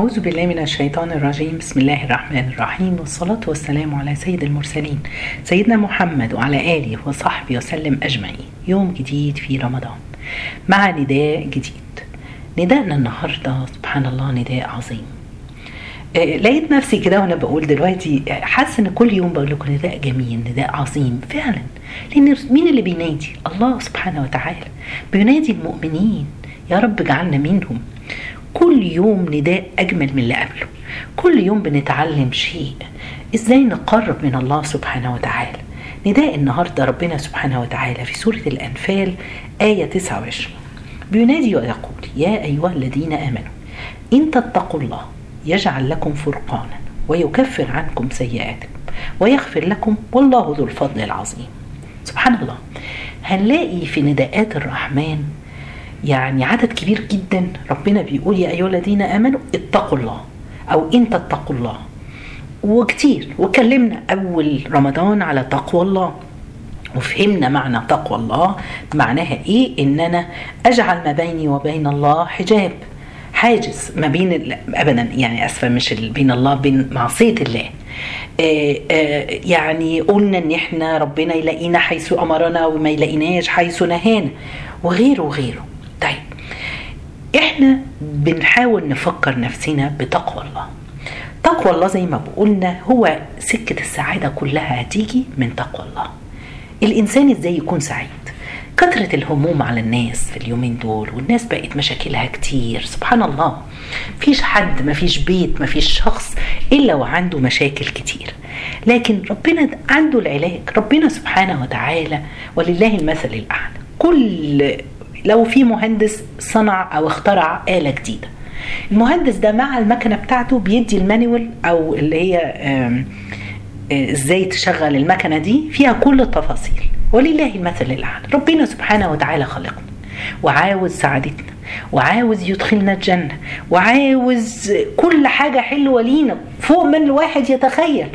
أعوذ بالله من الشيطان الرجيم. بسم الله الرحمن الرحيم والصلاة والسلام على سيد المرسلين سيدنا محمد وعلى آله وصحبه وسلم أجمعين. يوم جديد في رمضان مع نداء جديد. نداءنا النهاردة سبحان الله نداء عظيم. آه، لقيت نفسي كده وأنا بقول دلوقتي حاسة إن كل يوم بقول لكم نداء جميل نداء عظيم. فعلا. لأن مين اللي بينادي؟ الله سبحانه وتعالى. بينادي المؤمنين. يا رب اجعلنا منهم. كل يوم نداء أجمل من اللي قبله. كل يوم بنتعلم شيء. إزاي نقرب من الله سبحانه وتعالى؟ نداء النهارده ربنا سبحانه وتعالى في سورة الأنفال آية 29 بينادي ويقول يا أيها الذين آمنوا إن تتقوا الله يجعل لكم فرقانا ويكفر عنكم سيئاتكم ويغفر لكم والله ذو الفضل العظيم. سبحان الله. هنلاقي في نداءات الرحمن يعني عدد كبير جدا. ربنا بيقول يا أيها الذين آمنوا اتقوا الله أو إن تتقوا الله. وكتير. وكلمنا أول رمضان على تقوى الله. وفهمنا معنى تقوى الله. معناها إيه؟ ان أنا أجعل ما بيني وبين الله حجاب. حاجز ما بين ابدا يعني آسفة مش بين الله بين معصية الله. آه، آه، يعني قلنا إن إحنا ربنا يلاقينا حيث أمرنا وما يلاقيناش حيث نهانا. وغيره وغيره. طيب إحنا بنحاول نفكر نفسنا بتقوى الله. تقوى الله زي ما قلنا هو سكة السعادة كلها هتيجي من تقوى الله. الإنسان إزاي يكون سعيد؟ كثرة الهموم على الناس في اليومين دول والناس بقت مشاكلها كتير سبحان الله. مفيش حد مفيش بيت مفيش شخص إلا وعنده مشاكل كتير. لكن ربنا عنده العلاج ربنا سبحانه وتعالى ولله المثل الأعلى. كل لو في مهندس صنع أو اخترع آلة جديدة. المهندس ده مع المكنة بتاعته بيدي المانيوال أو اللي هي آه، إزاي تشغل المكنة دي فيها كل التفاصيل. ولله المثل الأعلى. ربنا سبحانه وتعالى خلقنا وعاوز سعادتنا وعاوز يدخلنا الجنة وعاوز كل حاجة حلوة لينا فوق من الواحد يتخيل.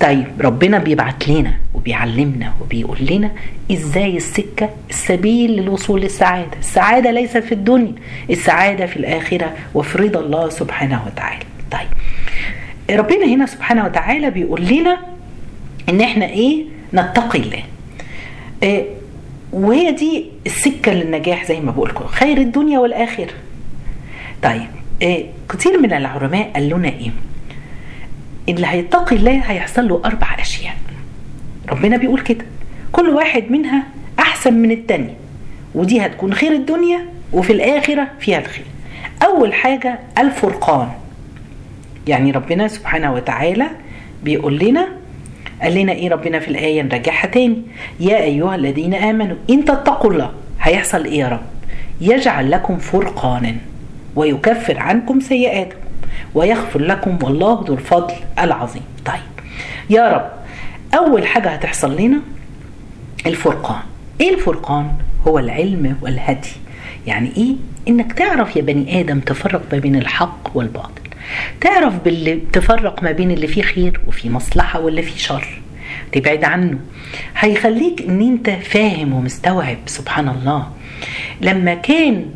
طيب ربنا بيبعت لنا وبيعلمنا وبيقول لنا إزاي السكة السبيل للوصول للسعادة. السعادة ليست في الدنيا السعادة في الآخرة وفي رضا الله سبحانه وتعالى. طيب ربنا هنا سبحانه وتعالى بيقول لنا إن إحنا إيه؟ نتقي الله. إيه وهي دي السكة للنجاح زي ما بقول لكم خير الدنيا والآخرة. طيب إيه كتير من العلماء قالوا لنا إيه؟ اللي هيتقي الله هيحصل له أربع أشياء. ربنا بيقول كده. كل واحد منها أحسن من التاني. ودي هتكون خير الدنيا وفي الآخرة فيها الخير. أول حاجة الفرقان. يعني ربنا سبحانه وتعالى بيقول لنا قال لنا إيه ربنا في الآية؟ نرجعها تاني. يا أيها الذين آمنوا إن تتقوا الله. هيحصل إيه يا رب؟ يجعل لكم فرقانا ويكفر عنكم سيئاتكم. ويغفر لكم والله ذو الفضل العظيم. طيب يا رب أول حاجة هتحصل لنا الفرقان. إيه الفرقان؟ هو العلم والهدي. يعني إيه؟ إنك تعرف يا بني آدم تفرق ما بين الحق والباطل. تعرف باللي تفرق ما بين اللي فيه خير وفيه مصلحة واللي فيه شر. تبعد عنه. هيخليك إن أنت فاهم ومستوعب سبحان الله. لما كان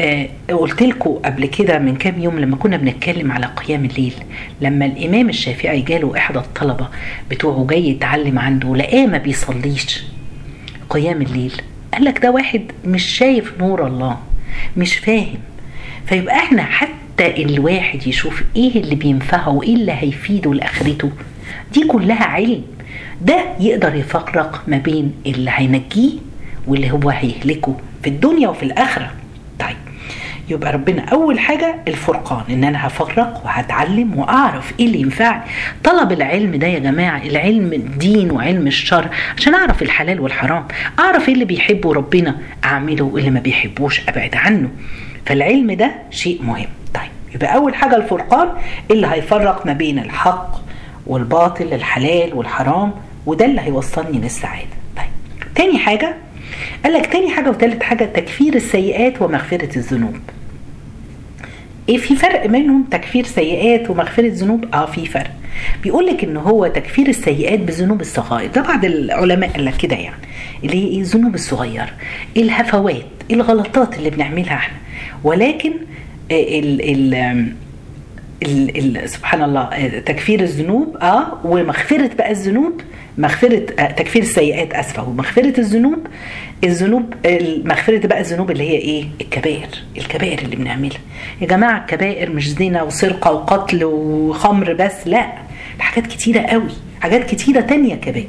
آه قلت لكم قبل كده من كام يوم لما كنا بنتكلم على قيام الليل لما الإمام الشافعي جاله إحدى الطلبة بتوعه جاي يتعلم عنده لقاه ما بيصليش قيام الليل. قال لك ده واحد مش شايف نور الله مش فاهم. فيبقى إحنا حتى الواحد يشوف إيه اللي بينفعه وإيه اللي هيفيده لآخرته. دي كلها علم. ده يقدر يفرق ما بين اللي هينجيه واللي هو هيهلكه في الدنيا وفي الآخرة. يبقى ربنا أول حاجة الفرقان إن أنا هفرق وهتعلم وأعرف إيه اللي ينفعني. طلب العلم ده يا جماعة العلم الدين وعلم الشر عشان أعرف الحلال والحرام أعرف إيه اللي بيحبه ربنا أعمله واللي ما بيحبوش أبعد عنه. فالعلم ده شيء مهم. طيب يبقى أول حاجة الفرقان اللي هيفرق ما بين الحق والباطل الحلال والحرام وده اللي هيوصلني للسعادة. طيب تاني حاجة قال لك تاني حاجة وتالت حاجة تكفير السيئات ومغفرة الذنوب. إيه في فرق بينهم تكفير سيئات ومغفرة ذنوب؟ آه في فرق. بيقول لك إن هو تكفير السيئات بالذنوب الصغائر ده بعض العلماء قال لك كده يعني. اللي هي إيه؟ الذنوب الصغيره الهفوات الغلطات اللي بنعملها إحنا. ولكن ال ال ال ال سبحان الله آه، تكفير الذنوب آه ومغفرة بقى الذنوب مغفرة آه تكفير السيئات أسفة ومغفرة الذنوب الذنوب مغفرة بقى الذنوب اللي هي إيه؟ الكبائر الكبائر اللي بنعملها. يا جماعة الكبائر مش زنا وسرقة وقتل وخمر بس لا حاجات كتيرة قوي حاجات كتيرة تانية كبائر.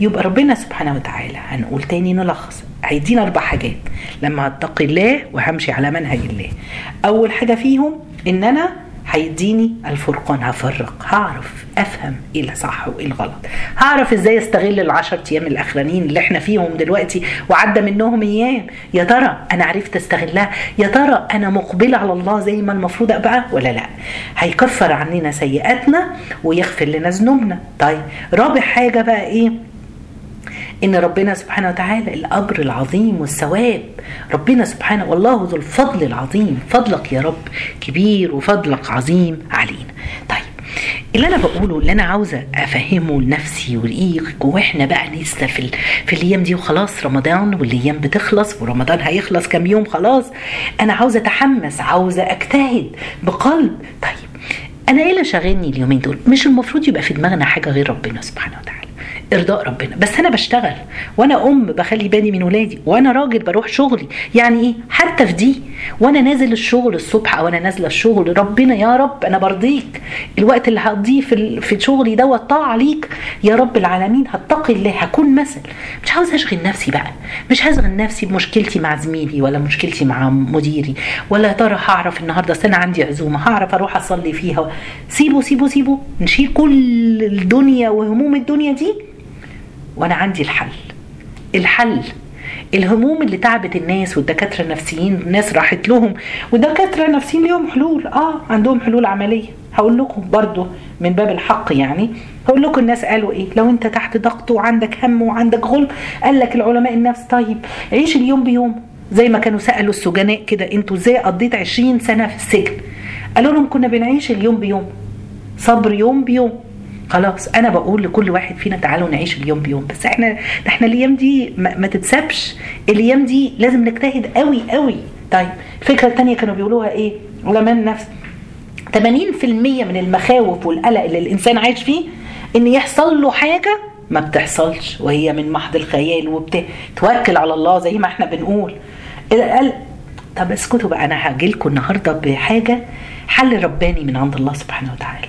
يبقى ربنا سبحانه وتعالى هنقول تاني نلخص. هيدينا أربع حاجات. لما هتقي الله وهمشي على منهج الله. أول حاجة فيهم إن أنا هيديني الفرقان هفرق هعرف أفهم إيه الصح وإيه الغلط. هعرف إزاي أستغل العشر أيام الأخرانيين اللي إحنا فيهم دلوقتي وعدى منهم أيام يا ترى أنا عرفت أستغلها؟ يا ترى أنا مقبلة على الله زي ما المفروض أبقى؟ ولا لأ؟ هيكفر عننا سيئاتنا ويغفر لنا ذنوبنا. طيب رابع حاجة بقى إيه؟ إن ربنا سبحانه وتعالى الأجر العظيم والثواب. ربنا سبحانه والله ذو الفضل العظيم. فضلك يا رب كبير وفضلك عظيم علينا. طيب اللي أنا بقوله اللي أنا عاوزه أفهمه لنفسي وليك وإحنا بقى لسه في في الأيام دي وخلاص رمضان والأيام بتخلص ورمضان هيخلص كام يوم خلاص. أنا عاوزه أتحمس عاوزه أجتهد بقلب. طيب أنا إيه اللي شاغلني اليومين دول؟ مش المفروض يبقى في دماغنا حاجة غير ربنا سبحانه وتعالى. إرضاء ربنا. بس أنا بشتغل وأنا أم بخلي بالي من ولادي وأنا راجل بروح شغلي. يعني إيه؟ حتى في دي وأنا نازل الشغل الصبح أو أنا نازلة الشغل ربنا يا رب أنا برضيك. الوقت اللي هقضيه في في شغلي دوت طاعة ليك. يا رب العالمين هتقي الله هكون مثل. مش عاوز أشغل نفسي بقى. مش هشغل نفسي بمشكلتي مع زميلي ولا مشكلتي مع مديري. ولا ترى هعرف النهارده أنا عندي عزومة هعرف أروح أصلي فيها. سيبوا سيبوا سيبوا. نشيل كل الدنيا وهموم الدنيا دي وأنا عندي الحل. الحل الهموم اللي تعبت الناس والدكاترة النفسيين الناس راحت لهم والدكاترة النفسيين ليهم حلول. آه عندهم حلول عملية. هقول لكم برضو من باب الحق يعني. هقول لكم الناس قالوا إيه؟ لو أنت تحت ضغط وعندك هم وعندك غلب قال لك العلماء النفس طيب عيش اليوم بيوم. زي ما كانوا سألوا السجناء كده أنتوا إزاي قضيت 20 سنة في السجن؟ قالوا لهم كنا بنعيش اليوم بيوم. صبر يوم بيوم. خلاص أنا بقول لكل واحد فينا تعالوا نعيش اليوم بيوم بس إحنا إحنا الأيام دي ما, ما تتسابش. الأيام دي لازم نجتهد قوي قوي طيب الفكرة الثانية كانوا بيقولوها إيه؟ علماء النفس 80% من المخاوف والقلق اللي الإنسان عايش فيه إن يحصل له حاجة ما بتحصلش وهي من محض الخيال وبتوكل على الله زي ما إحنا بنقول. قال طب اسكتوا بقى أنا هاجي لكم النهارده بحاجة حل رباني من عند الله سبحانه وتعالى.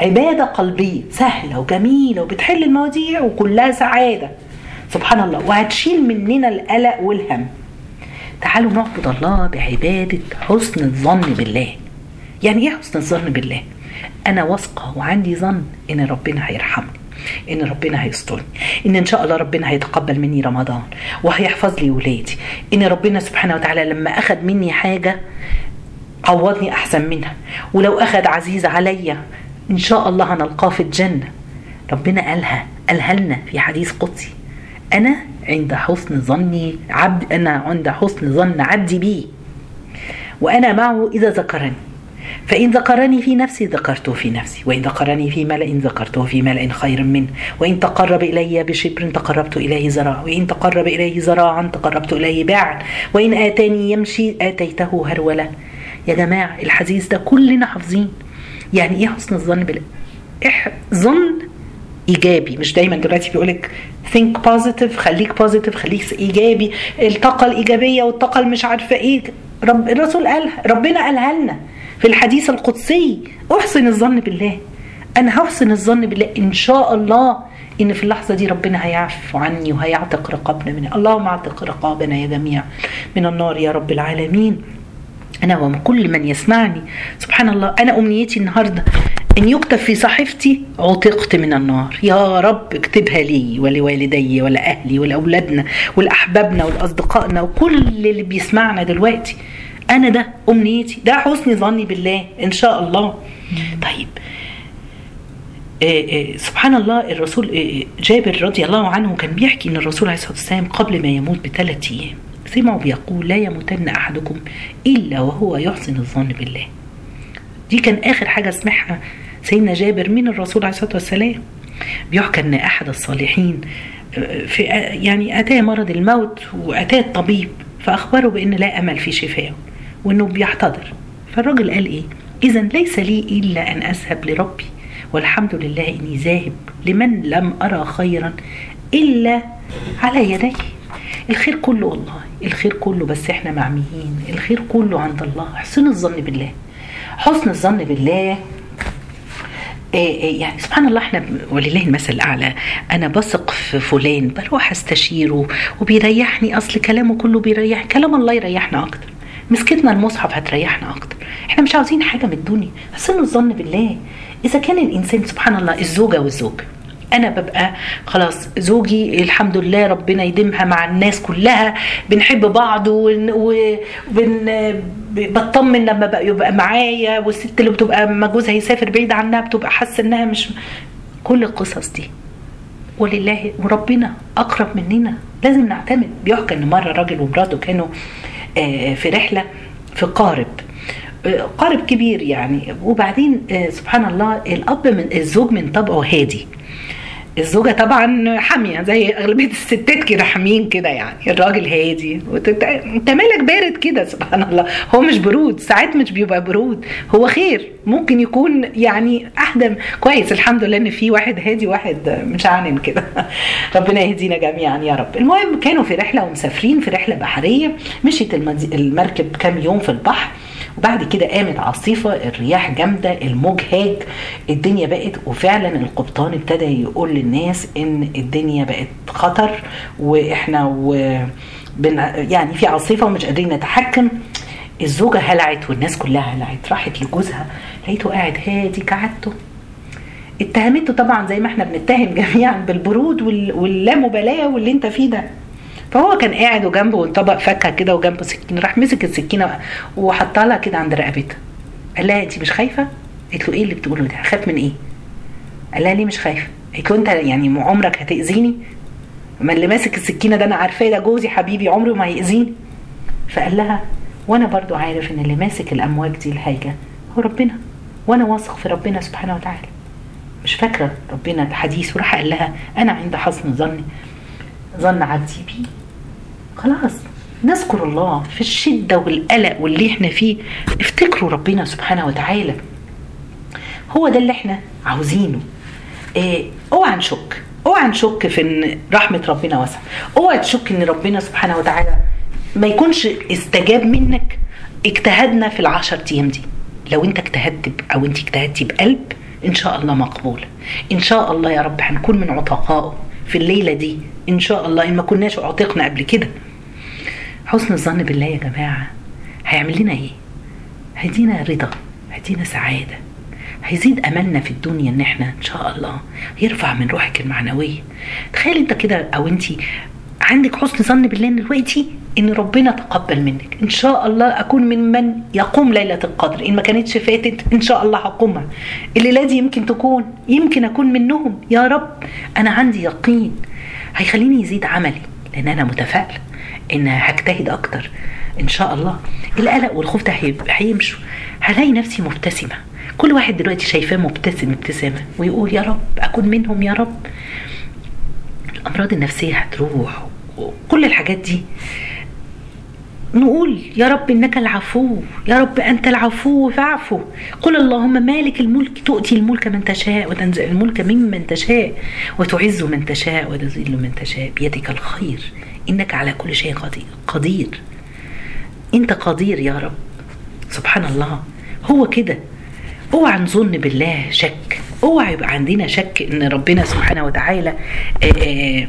عبادة قلبية سهلة وجميلة وبتحل المواضيع وكلها سعادة. سبحان الله. وهتشيل مننا القلق والهم. تعالوا نعبد الله بعبادة حسن الظن بالله. يعني إيه حسن الظن بالله؟ أنا واثقة وعندي ظن إن ربنا هيرحمني إن ربنا هيسترني إن إن شاء الله ربنا هيتقبل مني رمضان وهيحفظ لي ولادي إن ربنا سبحانه وتعالى لما اخذ مني حاجة عوضني أحسن منها. ولو أخذ عزيز عليا إن شاء الله هنلقاه في الجنة. ربنا قالها قالها لنا في حديث قدسي. أنا عند حسن ظني عبد أنا عند حسن ظن عبدي بي. وأنا معه إذا ذكرني. فإن ذكرني في نفسي ذكرته في نفسي. وإن ذكرني في ملأ ذكرته في ملأ خير منه. وإن تقرب إلي بشبر تقربت إليه زراعا وإن تقرب إليه زراعا تقربت إليه باعا وإن آتاني يمشي آتيته هرولا يا جماعة الحديث ده كلنا حافظين. يعني إيه حسن الظن بالله إح ظن إيجابي. مش دايما دلوقتي بيقولك think positive خليك positive خليك إيجابي. الطاقة الإيجابية والطاقة مش عارفة إيه. رب الرسول قال ربنا قالها لنا في الحديث القدسي. أحسن الظن بالله. أنا هحسن الظن بالله إن شاء الله إن في اللحظة دي ربنا هيعفو عني وهيعتق رقابنا من اللهم اعتق رقابنا يا جميع من النار يا رب العالمين. أنا وكل من يسمعني. سبحان الله أنا أمنيتي النهاردة إن يكتب في صحيفتي عتقت من النار. يا رب اكتبها لي ولوالدي ولأهلي ولأولادنا ولأحبابنا ولأصدقائنا وكل اللي بيسمعنا دلوقتي. أنا ده أمنيتي ده حسن ظني بالله إن شاء الله. طيب. آه آه سبحان الله الرسول آه جابر رضي الله عنه كان بيحكي إن الرسول عليه الصلاة والسلام قبل ما يموت بثلاث أيام. سمعوا بيقول لا يموتن أحدكم إلا وهو يحسن الظن بالله. دي كان آخر حاجة سمعها سيدنا جابر من الرسول عليه الصلاة والسلام. بيحكى إن أحد الصالحين في يعني أتاه مرض الموت وأتاه الطبيب فأخبره بإن لا أمل في شفائه وإنه بيحتضر. فالراجل قال إيه؟ إذا ليس لي إلا أن أذهب لربي والحمد لله إني ذاهب لمن لم أرى خيرا إلا على يديه. الخير كله والله الخير كله بس إحنا معميين الخير كله عند الله حسن الظن بالله. حسن الظن بالله يعني سبحان الله إحنا ولله المثل الأعلى. أنا بثق في فلان بروح أستشيره وبيريحني أصل كلامه كله بيريح كلام الله يريحنا أكتر. مسكتنا المصحف هتريحنا أكتر. إحنا مش عاوزين حاجة من الدنيا. حسن الظن بالله. إذا كان الإنسان سبحان الله الزوجة والزوج أنا ببقى خلاص زوجي الحمد لله ربنا يديمها مع الناس كلها بنحب بعض وبن بطمن لما بقى يبقى معايا والست اللي بتبقى ما جوزها يسافر بعيد عنها بتبقى حاسة إنها مش كل القصص دي. ولله وربنا أقرب مننا. لازم نعتمد. بيحكى إن مرة راجل ومراته كانوا في رحلة في قارب قارب كبير يعني. وبعدين سبحان الله الأب من الزوج من طبعه هادي. الزوجة طبعا حامية زي أغلبية الستات كده حاميين كده يعني. الراجل هادي. أنت مالك بارد كده؟ سبحان الله. هو مش برود. ساعات مش بيبقى برود. هو خير. ممكن يكون يعني احدى كويس. الحمد لله إن في واحد هادي واحد مشعنن كده. ربنا يهدينا جميعا يا رب. المهم كانوا في رحلة ومسافرين في رحلة بحرية. مشيت المركب كام يوم في البحر. وبعد كده قامت عاصفة الرياح جامدة الموج هاج الدنيا بقت وفعلا القبطان ابتدى يقول للناس إن الدنيا بقت خطر وإحنا و بن يعني في عاصفة ومش قادرين نتحكم. الزوجة هلعت والناس كلها هلعت راحت لجوزها لقيته قاعد هادي كعادته اتهمته طبعا زي ما إحنا بنتهم جميعا بالبرود واللامبالاة واللي أنت فيه ده. فهو كان قاعد وجنبه طبق فاكهة كده وجنبه سكينة راح مسك السكينة وحطها لها كده عند رقبتها قال لها انت مش خايفة؟ قالت له إيه اللي بتقوله ده؟ خاف من إيه؟ قال لها ليه مش خايفة؟ قالت له انت يعني عمرك هتأذيني؟ ما اللي ماسك السكينة ده أنا عارفاه ده جوزي حبيبي عمره ما هيأذيني فقال لها وأنا برضو عارف ان اللي ماسك الأمواج دي الحاجة هو ربنا وأنا واثق في ربنا سبحانه وتعالى مش فاكرة ربنا الحديث وراح قال لها أنا عند حسن ظني ظن عبدي بي خلاص نذكر الله في الشدة والقلق واللي إحنا فيه. افتكروا ربنا سبحانه وتعالى. هو ده اللي إحنا عاوزينه. آه اوعى نشك. اوعى نشك في إن رحمة ربنا واسعة. اوعى تشك إن ربنا سبحانه وتعالى ما يكونش استجاب منك اجتهدنا في العشر أيام دي. لو انت اجتهدت أو انت اجتهدتي بقلب إن شاء الله مقبول إن شاء الله يا رب هنكون من عتقائه. في الليلة دي. إن شاء الله إن ما كناش اعتقنا قبل كده. حسن الظن بالله يا جماعة. هيعمل لنا إيه؟ هيدينا رضا. هيدينا سعادة. هيزيد أملنا في الدنيا إن إحنا إن شاء الله يرفع من روحك المعنوية. تخيل أنت كده أو انت عندك حسن ظن بالله دلوقتي إن ربنا تقبل منك. إن شاء الله أكون من من يقوم ليلة القدر. إن ما كانتش فاتت إن شاء الله هقومها. الليلة دي يمكن تكون يمكن أكون منهم. يا رب أنا عندي يقين. هيخليني يزيد عملي لأن أنا متفائله إن هجتهد أكتر. إن شاء الله. القلق والخوف ده هيمشوا. هلاقي نفسي مبتسمة. كل واحد دلوقتي شايفاه مبتسم ابتسامة. ويقول يا رب أكون منهم يا رب. الأمراض النفسية هتروح. وكل الحاجات دي. نقول يا رب إنك العفو يا رب أنت العفو فاعفو. قل اللهم مالك الملك تؤتي الملك من تشاء وتنزع الملك ممن تشاء وتعز من تشاء وتذل من تشاء. بيدك الخير. إنك على كل شيء قدير. أنت قدير يا رب. سبحان الله. هو كده. اوعى نظن بالله شك. اوعى يبقى عندنا شك ان ربنا سبحانه وتعالى آآ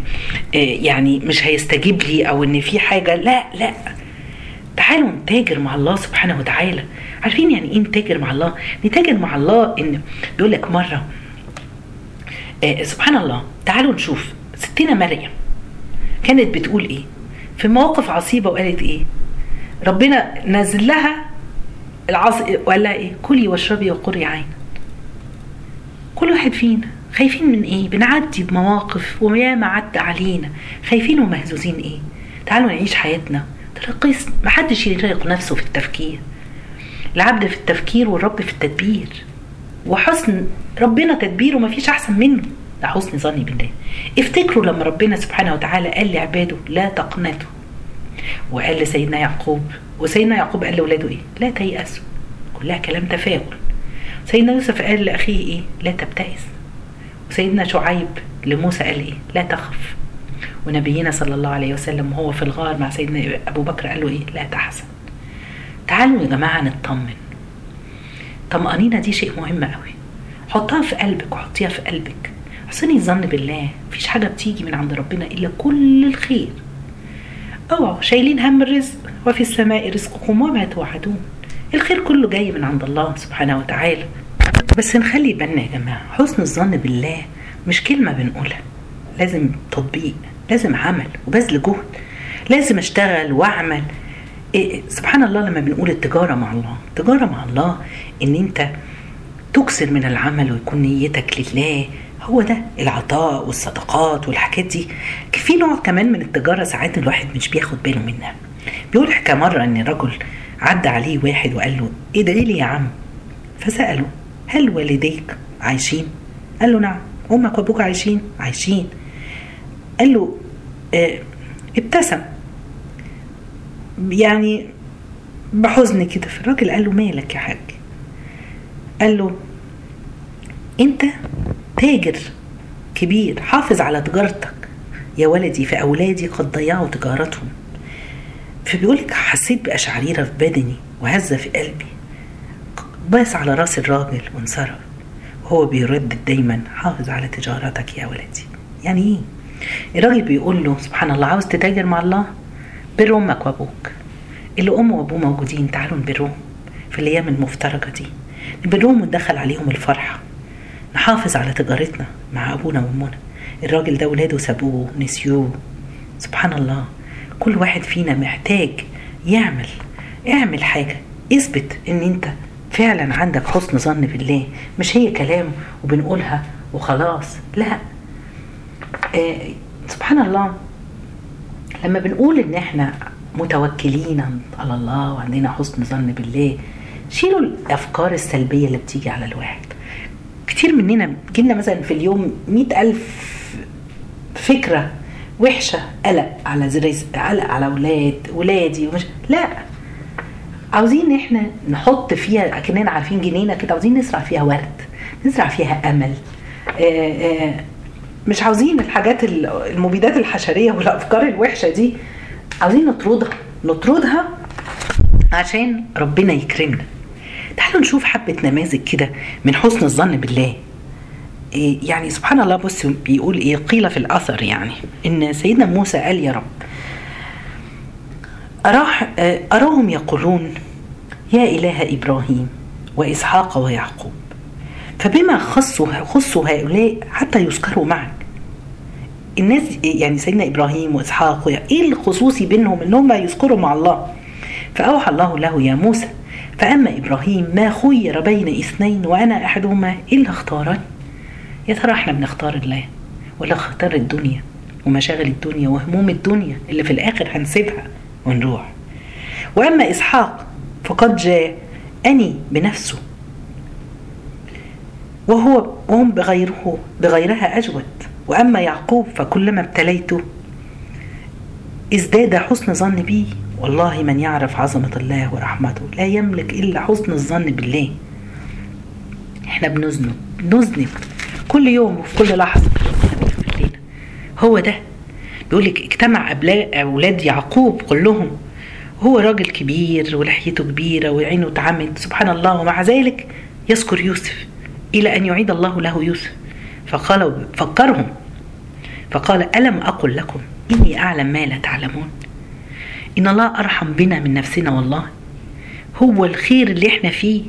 آآ يعني مش هيستجيب لي أو ان في حاجة. لا لا. تعالوا نتاجر مع الله سبحانه وتعالى. عارفين يعني إيه نتاجر مع الله؟ نتاجر مع الله ان بيقول لك مرة آه سبحان الله تعالوا نشوف. ستنا مريم كانت بتقول إيه؟ في مواقف عصيبة وقالت إيه؟ ربنا نزل لها العص وقال لها إيه؟ كلي واشربي وقري عينا. كل واحد فينا خايفين من إيه؟ بنعدي بمواقف وياما عدى علينا. خايفين ومهزوزين إيه؟ تعالوا نعيش حياتنا. ترقيص محدش يرهق نفسه في التفكير. العبد في التفكير والرب في التدبير. وحسن ربنا تدبيره ما فيش أحسن منه. ده حسن ظني بالله. افتكروا لما ربنا سبحانه وتعالى قال لعباده لا تقنطوا. وقال لسيدنا يعقوب وسيدنا يعقوب قال لأولاده إيه؟ لا تيأسوا. كلها كلام تفاؤل. سيدنا يوسف قال لأخيه إيه؟ لا تبتئس. وسيدنا شعيب لموسى قال إيه؟ لا تخف. ونبينا صلى الله عليه وسلم وهو في الغار مع سيدنا أبو بكر قال له إيه؟ لا تحزن. تعالوا يا جماعة نطمن. طمأنينة دي شيء مهم قوي حطها في قلبك وحطيها في قلبك. حسني الظن بالله مفيش حاجة بتيجي من عند ربنا إلا كل الخير. أوعوا شايلين هم الرزق. وفي السماء رزقكم وما توعدون. الخير كله جاي من عند الله سبحانه وتعالى. بس نخلي بالنا يا جماعة حسن الظن بالله مش كلمة بنقولها. لازم تطبيق لازم عمل وبذل جهد. لازم أشتغل وأعمل. إيه سبحان الله لما بنقول التجارة مع الله. التجارة مع الله إن أنت تكسر من العمل ويكون نيتك لله. هو ده العطاء والصدقات والحاجات دي. في نوع كمان من التجارة ساعات الواحد مش بياخد باله منها. بيقول حكى مرة إن رجل عدى عليه واحد وقال له ده ليه يا عم. فسأله هل والديك عايشين؟ قال له نعم. أمك وأبوك عايشين؟ عايشين. قال له آه ابتسم. يعني بحزن كده فالراجل قال له مالك يا حاج؟ قال له أنت تاجر كبير حافظ على تجارتك. يا ولدي فاولادي قد ضيعوا تجارتهم. فبيقول لك حسيت بأشعريرة في بدني وهزة في قلبي. باس على رأس الراجل وانصرف. وهو بيردد دايما حافظ على تجارتك يا ولدي. يعني إيه؟ الراجل بيقول له سبحان الله عاوز تتاجر مع الله؟ بر أمك وأبوك. اللي امه وأبوه موجودين تعالوا نبرهم في الأيام المفترجه دي. نبرهم وندخل عليهم الفرحة. نحافظ على تجارتنا مع أبونا وأمنا. الراجل ده ولاده سابوه نسيوه سبحان الله كل واحد فينا محتاج يعمل اعمل حاجة اثبت ان انت فعلا عندك حسن ظن بالله مش هي كلام وبنقولها وخلاص لا. آه سبحان الله لما بنقول إن إحنا متوكلين على الله وعندنا حسن ظن بالله شيلوا الأفكار السلبية اللي بتيجي على الواحد. كتير مننا جينا مثلا في اليوم مئة ألف فكرة وحشة. قلق على رزق قلق على أولاد ولادي ومش لا. عاوزين إحنا نحط فيها أكننا عارفين جنينة كده عاوزين نزرع فيها ورد نزرع فيها أمل. آآ آآ مش عاوزين الحاجات المبيدات الحشرية والأفكار الوحشة دي. عاوزين نطردها نطردها عشان ربنا يكرمنا. تعالوا نشوف حبة نماذج كده من حسن الظن بالله. يعني سبحان الله بص بيقول إيه قيل في الأثر يعني إن سيدنا موسى قال يا رب أراح أراهم يقولون يا إله إبراهيم وإسحاق ويعقوب فبما خصوا خصوا هؤلاء حتى يذكروا معك الناس يعني سيدنا إبراهيم وإسحاق إيه الخصوصي بينهم إنهم يذكروا مع الله؟ فأوحى الله له يا موسى فأما إبراهيم ما خير بين إثنين وأنا أحدهما إلا اختارني يا ترى إحنا بنختار الله ولا اختار الدنيا ومشاغل الدنيا وهموم الدنيا اللي في الآخر هنسيبها ونروح؟ وأما إسحاق فقد جاءني بنفسه. وهو وهم بغيره بغيرها أجود. وأما يعقوب فكلما ابتليته ازداد حسن ظن بي. والله من يعرف عظمة الله ورحمته. لا يملك إلا حسن الظن بالله. إحنا بنذنب بنذنب. كل يوم وفي كل لحظة. هو ده. بيقول لك اجتمع أولاد يعقوب كلهم. هو راجل كبير ولحيته كبيرة وعينه اتعمت سبحان الله. ومع ذلك يذكر يوسف إلى أن يعيد الله له يوسف. فقال فكرهم. فقال ألم أقل لكم؟ إني أعلم ما لا تعلمون. إن الله أرحم بنا من نفسنا والله. هو الخير اللي إحنا فيه.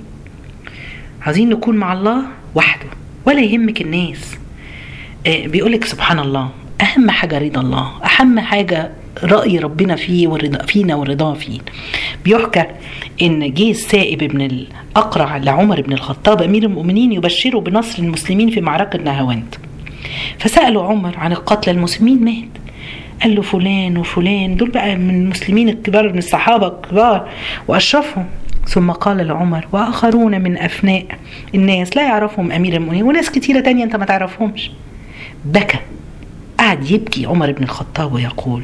عايزين نكون مع الله وحده. ولا يهمك الناس. آه بيقولك سبحان الله أهم حاجة رضا الله أهم حاجة رأي ربنا فيه والرضا فينا والرضا فيه. بيحكى إن جه السائب بن الاقرع لعمر بن الخطاب أمير المؤمنين يبشره بنصر المسلمين في معركة نهاوند. فسألوا عمر عن القتلى المسلمين مات. قال له فلان وفلان دول بقى من المسلمين الكبار من الصحابة الكبار وأشرفهم. ثم قال لعمر وآخرون من أفناء الناس لا يعرفهم أمير المؤمنين وناس كتيرة تانية أنت ما تعرفهمش. بكى قعد يبكي عمر بن الخطاب ويقول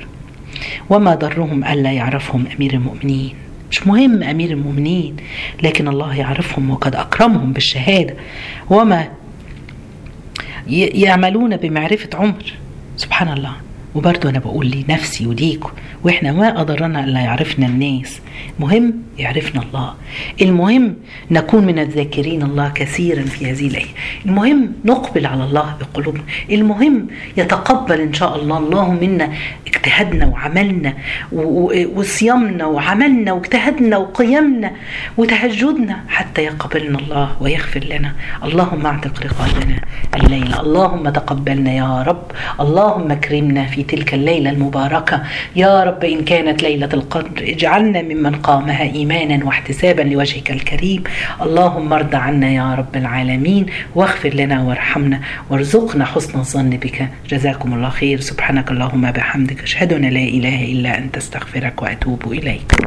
وما ضرهم ألا يعرفهم أمير المؤمنين. مش مهم أمير المؤمنين لكن الله يعرفهم وقد أكرمهم بالشهادة. وما يعملون بمعرفة عمر. سبحان الله. وبرضه أنا بقول لنفسي وليكم وإحنا ما قدرنا إلا يعرفنا الناس. مهم يعرفنا الله. المهم نكون من الذاكرين الله كثيرا في هذه الأيام. المهم نقبل على الله بقلوبنا. المهم يتقبل إن شاء الله الله منا اجتهادنا وعملنا وصيامنا وعملنا واجتهادنا وقيامنا وتهجدنا حتى يقبلنا الله ويغفر لنا. اللهم اعتق رقابنا الليلة اللهم تقبلنا يا رب. اللهم اكرمنا في تلك الليلة المباركة. يا رب إن كانت ليلة القدر اجعلنا ممن قامها إيمانا واحتسابا لوجهك الكريم. اللهم ارض عنا يا رب العالمين واغفر لنا وارحمنا وارزقنا حسن الظن بك. جزاكم الله خير. سبحانك اللهم بحمدك أشهد أن لا إله إلا أنت أستغفرك وأتوب إليك.